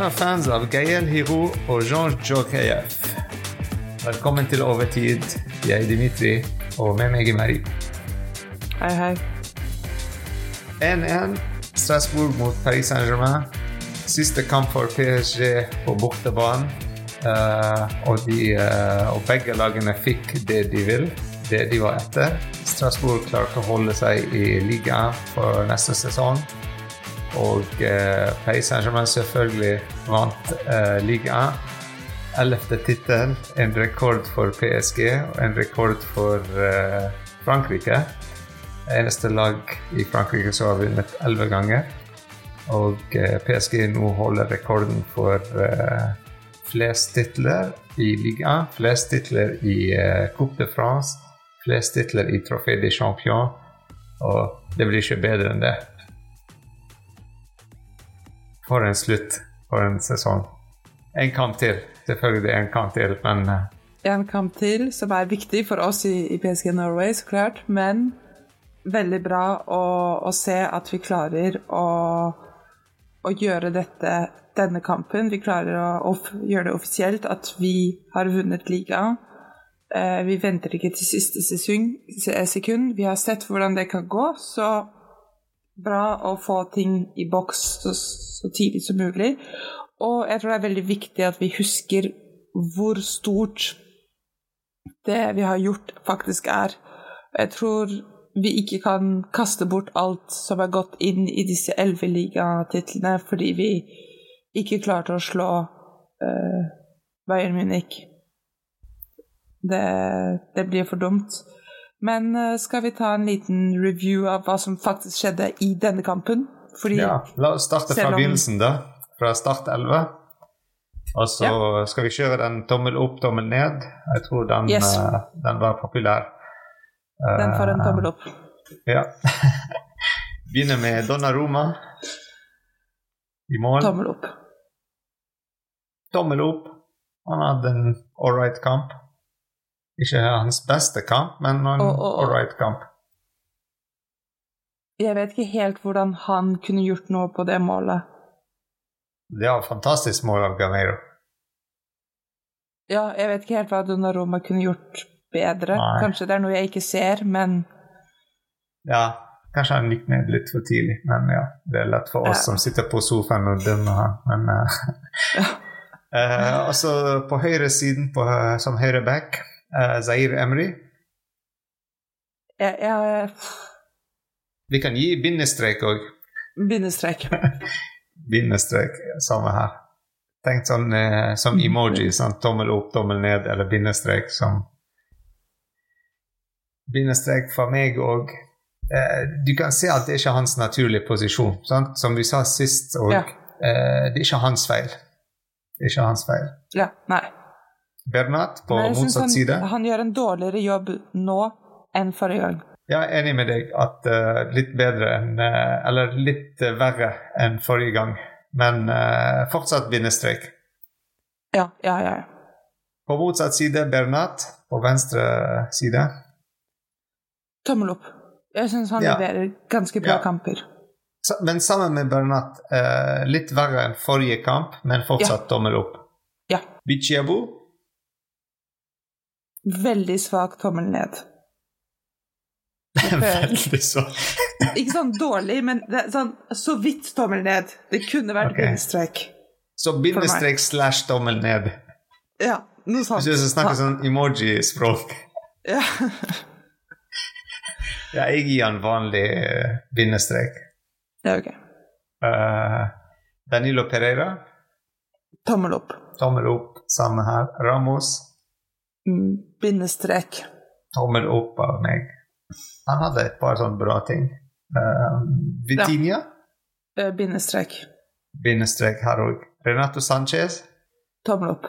Kjære fans av Gael Hiro og Jean Jokeyev. Velkommen til Overtid. Jeg er Dimitri, og med meg er Marie. Hei, hei. 1-1 Strasbourg mot Paris Saint-Germain. Siste kamp for PSG på bortebane. Uh, og, de, uh, og begge lagene fikk det de vil, det de var etter. Strasbourg klarte å holde seg i ligaen for neste sesong. Og eh, Paris Saint-Germain selvfølgelig vant eh, ligaen. Ellevte tittel, en rekord for PSG og en rekord for eh, Frankrike. Eneste lag i Frankrike som har vunnet elleve ganger. Og eh, PSG nå holder rekorden for eh, flest titler i ligaen, flest titler i eh, Coupe de France, flest titler i Trofé de Champion. Og det blir ikke bedre enn det. For en slutt for en sesong. En kamp til. Selvfølgelig en kamp til, men eh, En kamp til som er viktig for oss i, i PSG Norway, så klart. Men veldig bra å, å se at vi klarer å, å gjøre dette denne kampen. Vi klarer å, å gjøre det offisielt at vi har vunnet ligaen. Eh, vi venter ikke til siste sesong, sekund. Vi har sett hvordan det kan gå, så bra å få ting i boks så, så tidlig som mulig. Og jeg tror det er veldig viktig at vi husker hvor stort det vi har gjort, faktisk er. Jeg tror vi ikke kan kaste bort alt som er gått inn i disse elleve ligatitlene, fordi vi ikke klarte å slå uh, Bayern Munich. Det, det blir for dumt. Men eh, skal vi ta en liten review av hva som faktisk skjedde i denne kampen? Fordi ja, la oss starte fra om- begynnelsen, da. Fra start 11. Og så skal vi kjøre den tommel opp, tommel ned. Jeg tror den, Yes. uh, den var populær. den får en Eh, tommel opp. Ja. Begynner med Donnaroma i mål. Tommel opp. Tommel opp. Han hadde en ålreit kamp. Ikke hans beste kamp, men en ålreit kamp. Jeg vet ikke helt hvordan han kunne gjort noe på det målet. Det var fantastisk mål av Gameiro. Ja, jeg vet ikke helt hva Donnaroma kunne gjort bedre. Nei. Kanskje det er noe jeg ikke ser, men Ja, kanskje han gikk ned litt for tidlig, men ja, det er lett for oss Ja. som sitter på sofaen og dømmer han. Men, eh, eh, og så på høyre siden på, eh, som høyre back, eh, Zaire Emry. jeg, jeg Vi kan gi bindestrek òg. Bindestrek. Bindestrek, samme her. Tenk sånn eh, som emoji, sånn tommel opp, tommel ned, eller bindestrek som Bindestrek for meg òg. Eh, du kan se at det er ikke hans naturlige posisjon. Sant? Som vi sa sist òg. Ja. Eh, det er ikke hans feil. Det er ikke hans feil. Ja, nei. Bernat på motsatt han, side. han gjør en dårligere jobb nå enn forrige gang. Jeg er enig med deg at uh, litt bedre enn uh, Eller litt uh, verre enn forrige gang. Men fortsatt bindestrek. Ja, ja, ja. På motsatt side Bernat. På venstre side. Tommel opp. Jeg syns han Ja. leverer ganske bra Ja. kamper. Men sammen med Bernat eh, litt verre enn forrige kamp, men fortsatt tommel opp. Ja. Bichiabu Veldig svak tommel ned. Veldig svak. Ikke sånn dårlig, men sånn så vidt tommel ned. Det kunne vært okay. bindestrek. Så bindestrek slash tommel ned. Ja, noe sånt. Hvis du snakker sånn emoji-språk. Ja. Ja, jeg gir han vanlig eh, bindestrek. ja, ok. Uh, Danilo Pereira, Tommel opp. tommel opp. Samme her. Ramos, Bindestrek. tommel opp av meg. Han hadde et par sånne bra ting. Uh, Vitinha, Eh, Bindestrek. bindestrek her òg. Renato Sanchez, Tommel opp.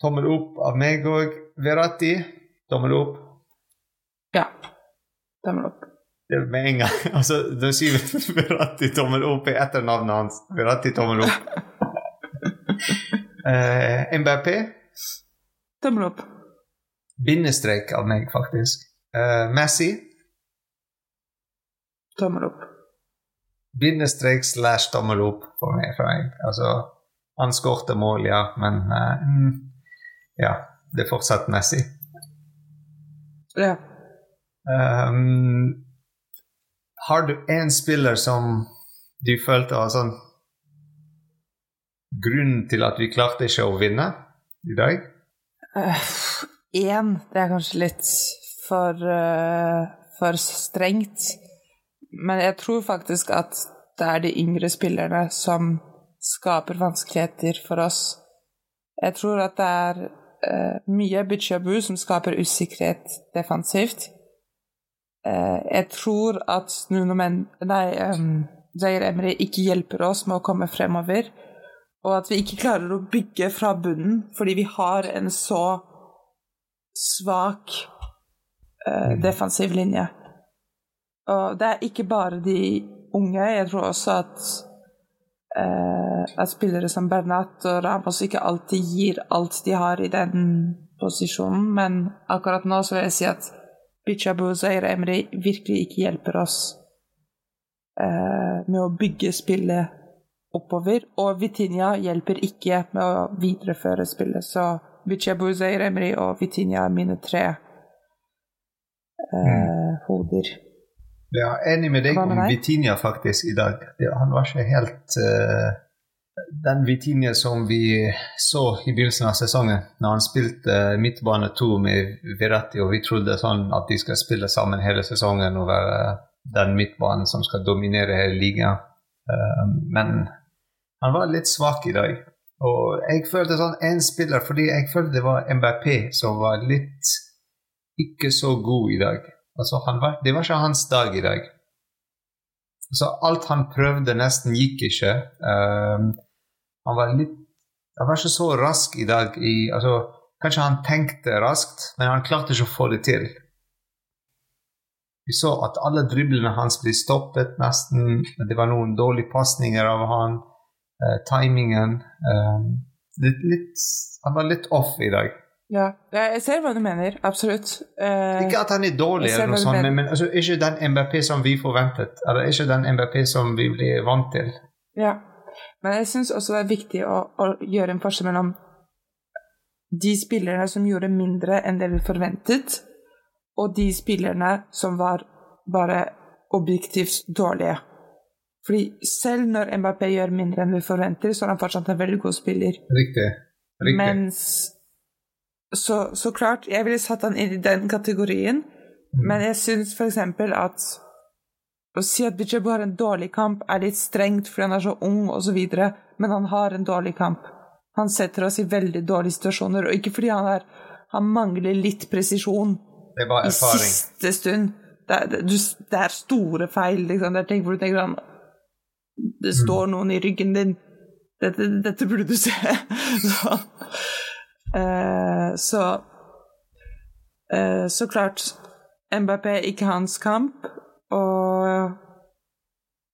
tommel opp av meg òg. Verratti, tommel opp. Ja. Tommel opp. Det er med en gang. Altså, da sier vi Verratti tommel opp i etternavnet hans. Verratti tommel opp. Uh, MBP? Tommel opp. Bindestrek av meg, faktisk. Uh, Messi, Tommel opp. bindestrek slash tommel opp for meg. For meg. Altså, Han skårte mål, ja, men uh, ja, det er fortsatt Messi. Ja. Um, har du en spiller som du følte var sånn Grunnen til at vi klarte ikke å vinne i dag? Én, det er kanskje litt for, uh, for strengt. Men jeg tror faktisk at det er de yngre spillerne som skaper vanskeligheter for oss. Jeg tror at det er uh, mye Bitchabu som skaper usikkerhet defensivt. Uh, jeg tror at Nuno Men... Nei, um, Zaire Emry ikke hjelper oss med å komme fremover. Og at vi ikke klarer å bygge fra bunnen fordi vi har en så svak uh, defensiv linje. Og det er ikke bare de unge. Jeg tror også at, uh, at spillere som Bernat og Ramos ikke alltid gir alt de har i den posisjonen, men akkurat nå så vil jeg si at Bichabu og Zaire Emry virkelig ikke hjelper oss uh, med å bygge spillet oppover. Og Vitinha hjelper ikke med å videreføre spillet, så Bichabu, Remri og Vitinia er mine tre eh, mm. hoder. Ja, enig med deg om Vitinia faktisk i dag. Han var ikke helt uh, den Vitinia som vi så i begynnelsen av sesongen, når han spilte midtbane to med Verratti, og vi trodde sånn at de skal spille sammen hele sesongen og være den midtbanen som skal dominere hele ligaen. Uh, men han var litt svak i dag. Og jeg følte sånn en spiller fordi jeg følte det var MBP som var litt ikke så god i dag. Altså, var, det var ikke hans dag i dag. Så alt han prøvde, nesten gikk ikke. Um, han var litt Han var ikke så rask i dag i altså, Kanskje han tenkte raskt, men han klarte ikke å få det til. Vi så at alle driblene hans ble stoppet nesten. Det var noen dårlige pasninger av han. Uh, timingen uh, litt, litt, Han var litt off i dag. Ja, jeg ser hva du mener. Absolutt. Uh, ikke at han er dårlig, eller noe sånt, men, men altså, ikke den MBP som vi forventet. Eller ikke den MBP som vi blir vant til. Ja. Men jeg syns også det er viktig å, å, gjøre en forskjell mellom de spillerne som gjorde mindre enn det vi forventet, og de spillerne som var bare objektivt dårlige. Fordi selv når Mbappé gjør mindre enn vi forventer, så er han fortsatt en veldig god spiller. Riktig. Riktig. Mens så, så, klart, jeg ville satt han inn i den kategorien, mm. men jeg syns f.eks. at å si at Bijabu har en dårlig kamp, er litt strengt fordi han er så ung osv., men han har en dårlig kamp. Han setter oss i veldig dårlige situasjoner, og ikke fordi han, er, han mangler litt presisjon i siste stund. Det er, det er, store feil, liksom. Det er ting hvor du tenker sånn Det står mm. noen i ryggen din. Dette, dette burde du se. så, uh, så, uh, så klart Mbappé ikke hans kamp, og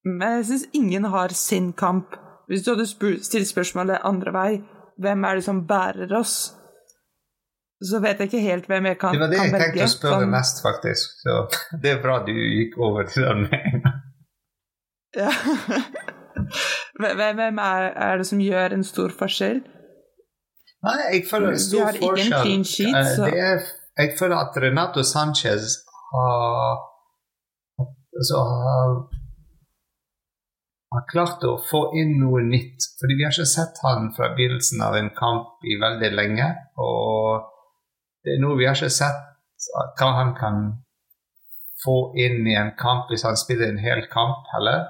Men jeg syns ingen har sin kamp. Hvis du hadde stilt spørsmålet andre vei, hvem er det som bærer oss? Så vet jeg ikke helt hvem jeg kan velge. Det var det jeg tenkte å spørre mest, faktisk. Så det er bra du gikk over til den med. Ja. Hvem er, er, det som gjør en stor forskjell? Nei, jeg føler en stor forskjell. Sheet, eh, er, jeg føler at Renato Sanchez har altså, har har klart å få inn noe nytt. Fordi vi har ikke sett han fra begynnelsen av en kamp i veldig lenge. Og det er noe vi har ikke sett hva han kan få inn i en kamp hvis han spiller en hel kamp heller.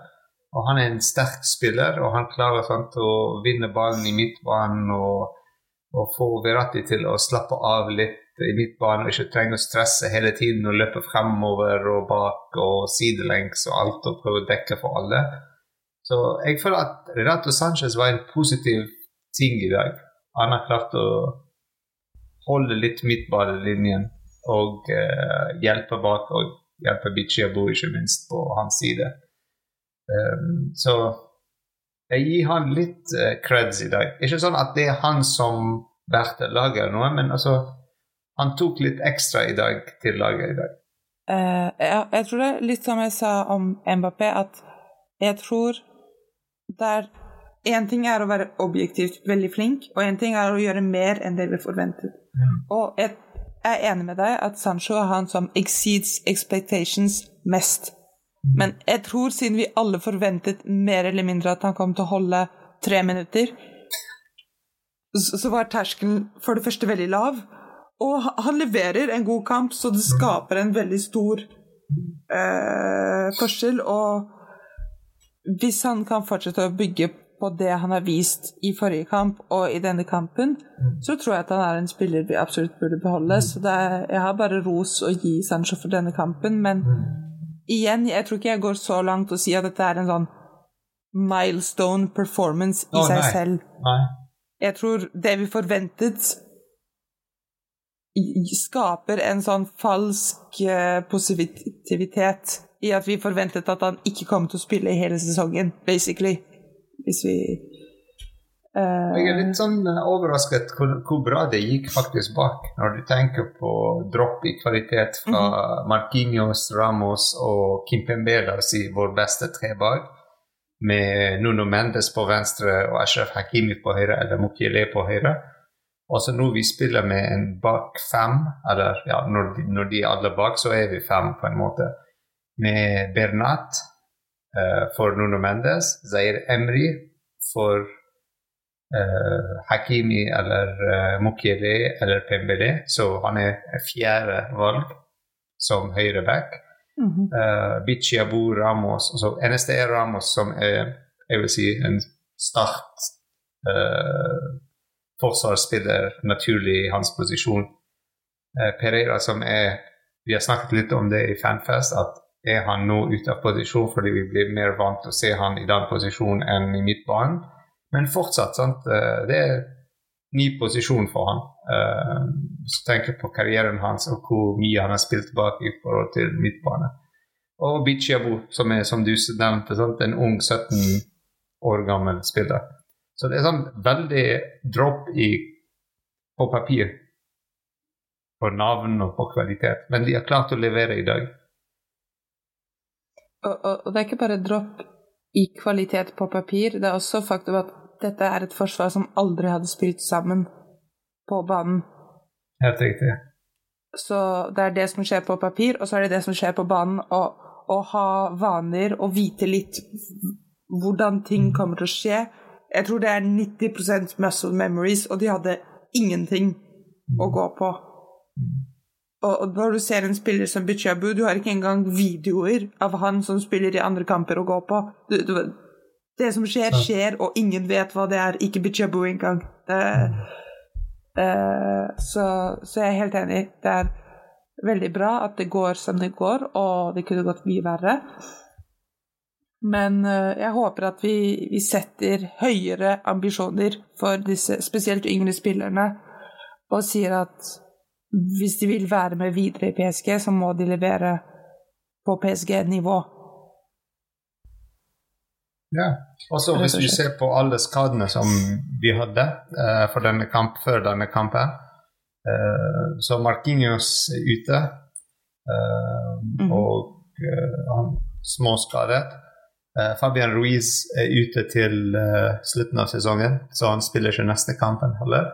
Og han er en sterk spiller, og han klarer sant, å vinne ballen i midtbanen og, og få Verratti til å slappe av litt i midtbanen og ikke trenger å stresse hele tiden og løpe fremover og bak og sidelengs og alt og prøve å dekke for alle. Så jeg føler at Renato Sanchez var en positiv ting i dag. Han har klart å holde litt midtbanelinjen og eh, hjelpe bak og hjelpe Bichiabo, ikke minst, på hans side. Um, så jeg gir han litt uh, creds i dag. Ikke sånn at det er han som bærte laget eller noe, men altså han tok litt ekstra i dag til laget i dag. Uh, ja, jeg tror det er litt som jeg sa om Mbappé, at jeg tror det er én ting er å være objektivt veldig flink, og én ting er å gjøre mer enn det vi forventet. Og jeg er enig med deg at Sancho er han som exceeds expectations mest. Men jeg tror siden vi alle forventet mer eller mindre at han kom til å holde tre minutter, så var terskelen for det første veldig lav. Og han leverer en god kamp, så det skaper en veldig stor eh, forskjell. Og hvis han kan fortsette å bygge på det han har vist i forrige kamp og i denne kampen, så tror jeg at han er en spiller vi absolutt burde beholde. Så er, jeg har bare ros å gi Sancho for denne kampen, men igjen, jeg tror ikke jeg går så langt å si at dette er en sånn milestone performance i oh, seg nei. selv. Nei. Jeg tror det vi forventet skaper en sånn falsk eh, positivitet i at vi forventet at han ikke kom til å spille i hele sesongen, basically. Hvis vi Jeg er litt sånn eh, overrasket hvor, hvor bra det gikk faktisk bak, når du tenker på dropp i kvalitet fra Marquinhos, Ramos og Kimpembe, la oss si vår beste tre bak, med Nuno Mendes på venstre og Ashraf Hakimi på høyre, eller Mukiele på høyre. Og så når vi spiller med en bak fem, eller ja, når de, når de er alle bak, så er vi fem på en måte. Med Bernat uh, for Nuno Mendes, Zair Emry for eh, Hakimi eller uh, Mukiri eller Pembele, så han er fjerde valg som høyreback. mhm. Uh, Bichi Abu Ramos altså, Eneste er Ramos som er jeg vil si en start uh, forsvarsspiller naturlig i hans posisjon. Uh, Pereira som er Vi har snakket litt om det i Fanfest, at er han nå ute av posisjon fordi vi blir mer vant til å se han i den posisjonen enn i midtbanen. Men fortsatt, sant, eh, det er ny posisjon for han. Eh, du tenker på karrieren hans og hvor mye han har spilt bak i forhold til midtbane. Og Bichiabu, som er som du nevnte, sant, en ung 17 år gammel spiller. Så det er sånn veldig dropp i, på papir. På navn og på kvalitet. Men de har klart å levere i dag. og, og, og det er ikke bare dropp i kvalitet på papir, det er også faktum at dette er et forsvar som aldri hadde spilt sammen på banen. Helt riktig. Så det er det som skjer på papir, og så er det det som skjer på banen. Og å ha vaner og vite litt hvordan ting kommer til å skje. Jeg tror det er 90% muscle memories, og de hadde ingenting å gå på. Og, og når du ser en spiller som Bichabu, du har ikke engang videoer av han som spiller i andre kamper å gå på. Du, du, det som skjer, skjer, og ingen vet hva det er. Ikke Bichabu engang. Det, Eh, så, så jeg er helt enig. Det er veldig bra at det går som det går, og det kunne gått mye verre. Men eh, jeg håper at vi, vi setter høyere ambisjoner for disse spesielt yngre spillerne, og sier at hvis de vil være med videre i PSG, så må de levere på PSG-nivå. Ja. Og så hvis vi ser på alle skadene som vi hadde eh, for denne kamp, før denne kampen, eh, så Marquinhos er ute. eh, mm. Og han småskadet. Eh, Fabian Ruiz er ute til slutten av sesongen, så han spiller ikke neste kampen heller.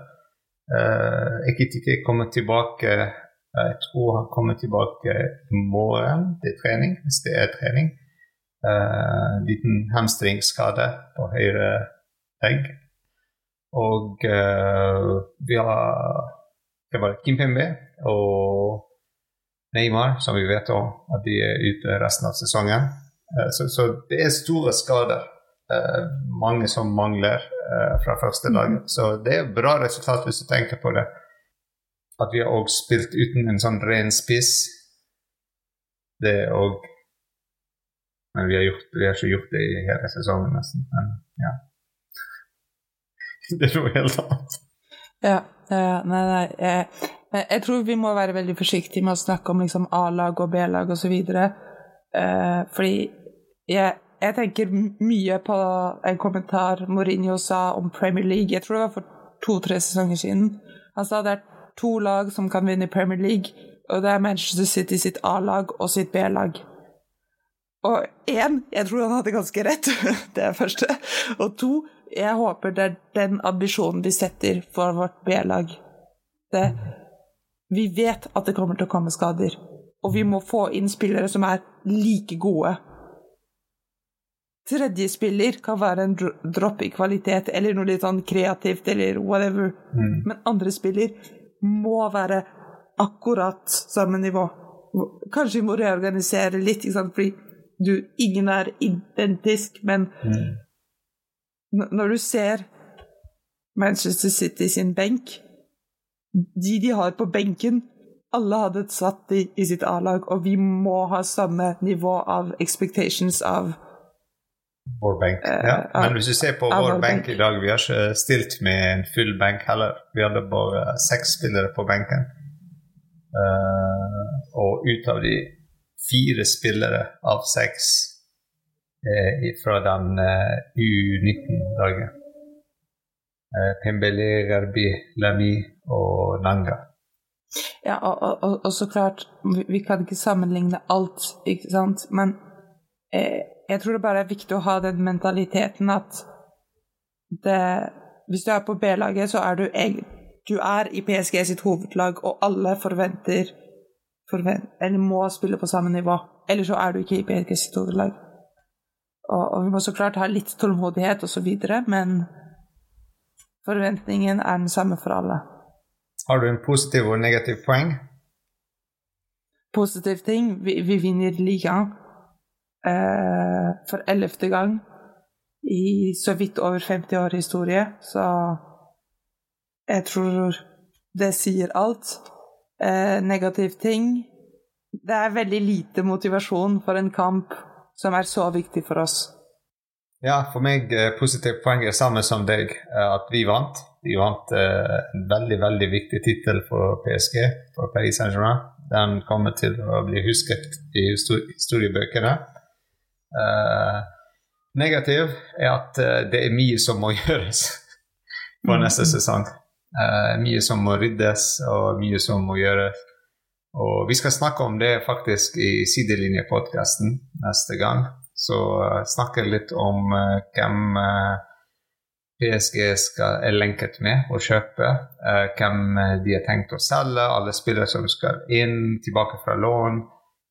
Uh, Ekitike komme tilbake eh, Jeg tror han kommer tilbake i morgen til trening, hvis det er trening. Uh, liten hamstringsskade på høyre legg. Og uh, vi har det var Kimpembe og Neymar, som vi vet om at de er ute resten av sesongen. Uh, så, så det er store skader. Eh, mange som mangler eh, fra første dag. Så det er bra resultat hvis du tenker på det. At vi har også spilt uten en sånn ren spiss. Det er òg Men vi har, gjort, vi har ikke gjort det i hele sesongen, nesten. Men ja. det er noe helt annet. Ja, ja, nei, nei. Jeg, jeg tror vi må være veldig forsiktige med å snakke om liksom A-lag og B-lag osv. Uh, fordi jeg, jeg tenker mye på en kommentar Mourinho sa om Premier League. Jeg tror det var for to-tre sesonger siden. Han sa det er to lag som kan vinne Premier League, og det er Manchester City sitt A-lag og sitt B-lag. Og én, jeg tror han hadde ganske rett, det er første. Og to, jeg håper det er den ambisjonen vi setter for vårt B-lag. Vi vet at det kommer til å komme skader, og vi må få inn spillere som er like gode. Tredje spiller kan være en dropp i kvalitet eller noe litt sånn kreativt eller whatever, men andre spiller må være akkurat samme nivå. Kanskje vi må reorganisere litt, ikke sant? fordi du, ingen er identisk, men mm. Når du ser Manchester City sin benk De de har på benken, alle hadde satt de i sitt A-lag, og vi må ha samme nivå av expectations av Vår benk. Eh, Ja. Men hvis du ser på vår vår benk i dag, vi har ikke stilt med en full benk heller. Vi hadde bare seks spillere på benken. Uh, og ut av de fire spillere av seks uh, fra den uh, U19-dagen. Uh, Pembele, Garbi, Lami og Nanga. Ja, og, og, og, og så klart, vi, vi kan ikke sammenligne alt, ikke sant, men eh, jeg tror det bare er viktig å ha den mentaliteten at det Hvis du er på B-laget, så er du Du er i PSG sitt hovedlag, og alle forventer, forvent, Eller må spille på samme nivå. Eller så er du ikke i PSG sitt hovedlag. Og, og vi må så klart ha litt tålmodighet osv., men forventningen er den samme for alle. Har du en positiv og negativ poeng? positiv ting. Vi, vi vinner ligaen for ellevte gang i så vidt over 50 år historie, så jeg tror det sier alt. Eh, negativ ting Det er veldig lite motivasjon for en kamp som er så viktig for oss. Ja, for meg eh, positivt poeng er samme som deg, eh, at vi vant. Vi vant eh, en veldig, veldig viktig tittel for PSG, for Paris Saint-Germain. Den kommer til å bli husket i histor- historiebøkene. Eh, negativ er at eh, det er mye som må gjøres på neste sesong. Uh, mye som må ryddes, og mye som må gjøres. Og vi skal snakke om det faktisk i Sidelinjepodkasten neste gang. Så uh, snakke litt om uh, hvem PSG skal, er lenket med å kjøpe. hvem de har tenkt å selge, alle spillere som skal inn, tilbake fra lån.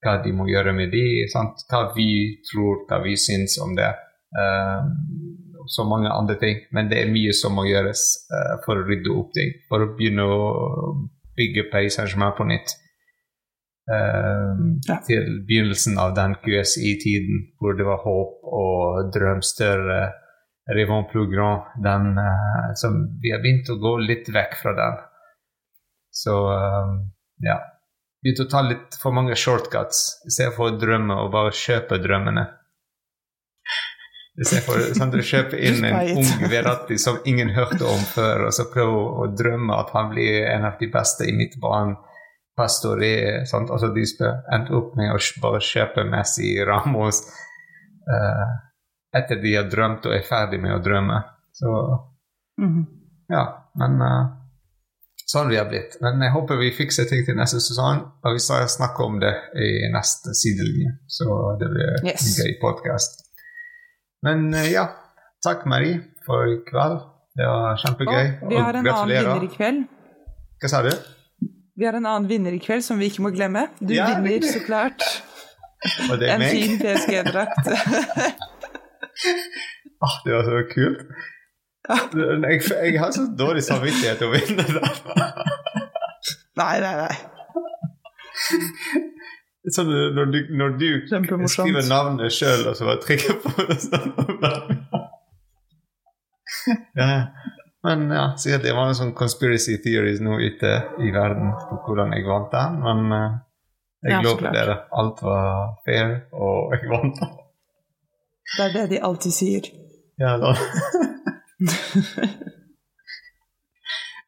Hva de må gjøre med de, sant? Hva vi tror, hva vi syns om det. Um, så mange andre ting. Men det er mye som må gjøres uh, for å rydde opp ting. For å begynne å bygge Paris Saint-Germain på nytt. Um, Ja. Til begynnelsen av den QSI-tiden hvor det var håp og drøm større. Rivon plus den uh, som vi har begynt å gå litt vekk fra den. Så um, ja. Begynt å ta litt for mange shortcuts istedenfor å drømme og bare kjøpe drømmene. Istedenfor sånn, du kjøper inn en ung Verratti som ingen hørte om før, og så prøver å drømme at han blir en av de beste i midtbanen. Pastore, sant? Altså, de endte opp med å bare kjøpe Messi, Ramos uh, etter de har drømt og er ferdig med å drømme. Så Mhm. ja, men eh, sånn vi har blitt. Men jeg håper vi fikser ting til neste sesong, og vi skal snakke om det i neste sidelinje. Så det blir Yes. en gøy podkast. Men eh, ja, takk Marie for i kveld. Det var kjempegøy. Og vi har en annen vinner i kveld. Hva sa du? Vi har en annen vinner i kveld som vi ikke må glemme. Du Ja, vinner så klart Og det en meg? fin PSG-drakt. Ah, det var så kult. Jeg, jeg har så dårlig samvittighet å vinne det. nei, nei, nei. Sånn når du, når du skriver navnet sjøl, og så bare trykker på det ja. Men ja, sikkert det var en sånn conspiracy theories nå ute i verden på hvordan jeg vant den, men uh, jeg Ja, klart. dere, alt var fair, og jeg vant den. Det er det de alltid sier. Ja da.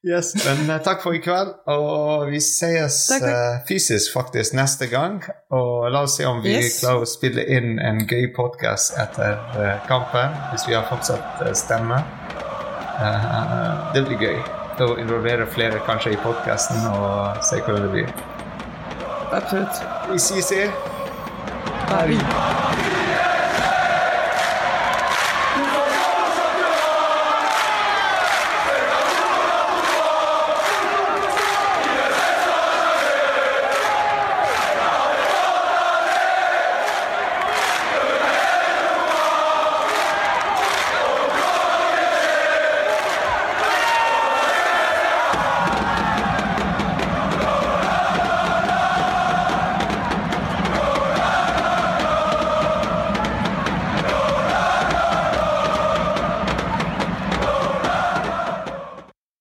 Yes, men eh, takk for i kveld, og vi ses Takk, takk. eh, fysisk faktisk neste gang. Og la oss se om vi Yes. klarer å spille inn en gøy podkast etter eh, kampen, hvis vi har fortsatt stemme. Det blir gøy. Da involverer flere kanskje i podkasten og se hvordan det blir. Absolutt. Vi ses. Paris.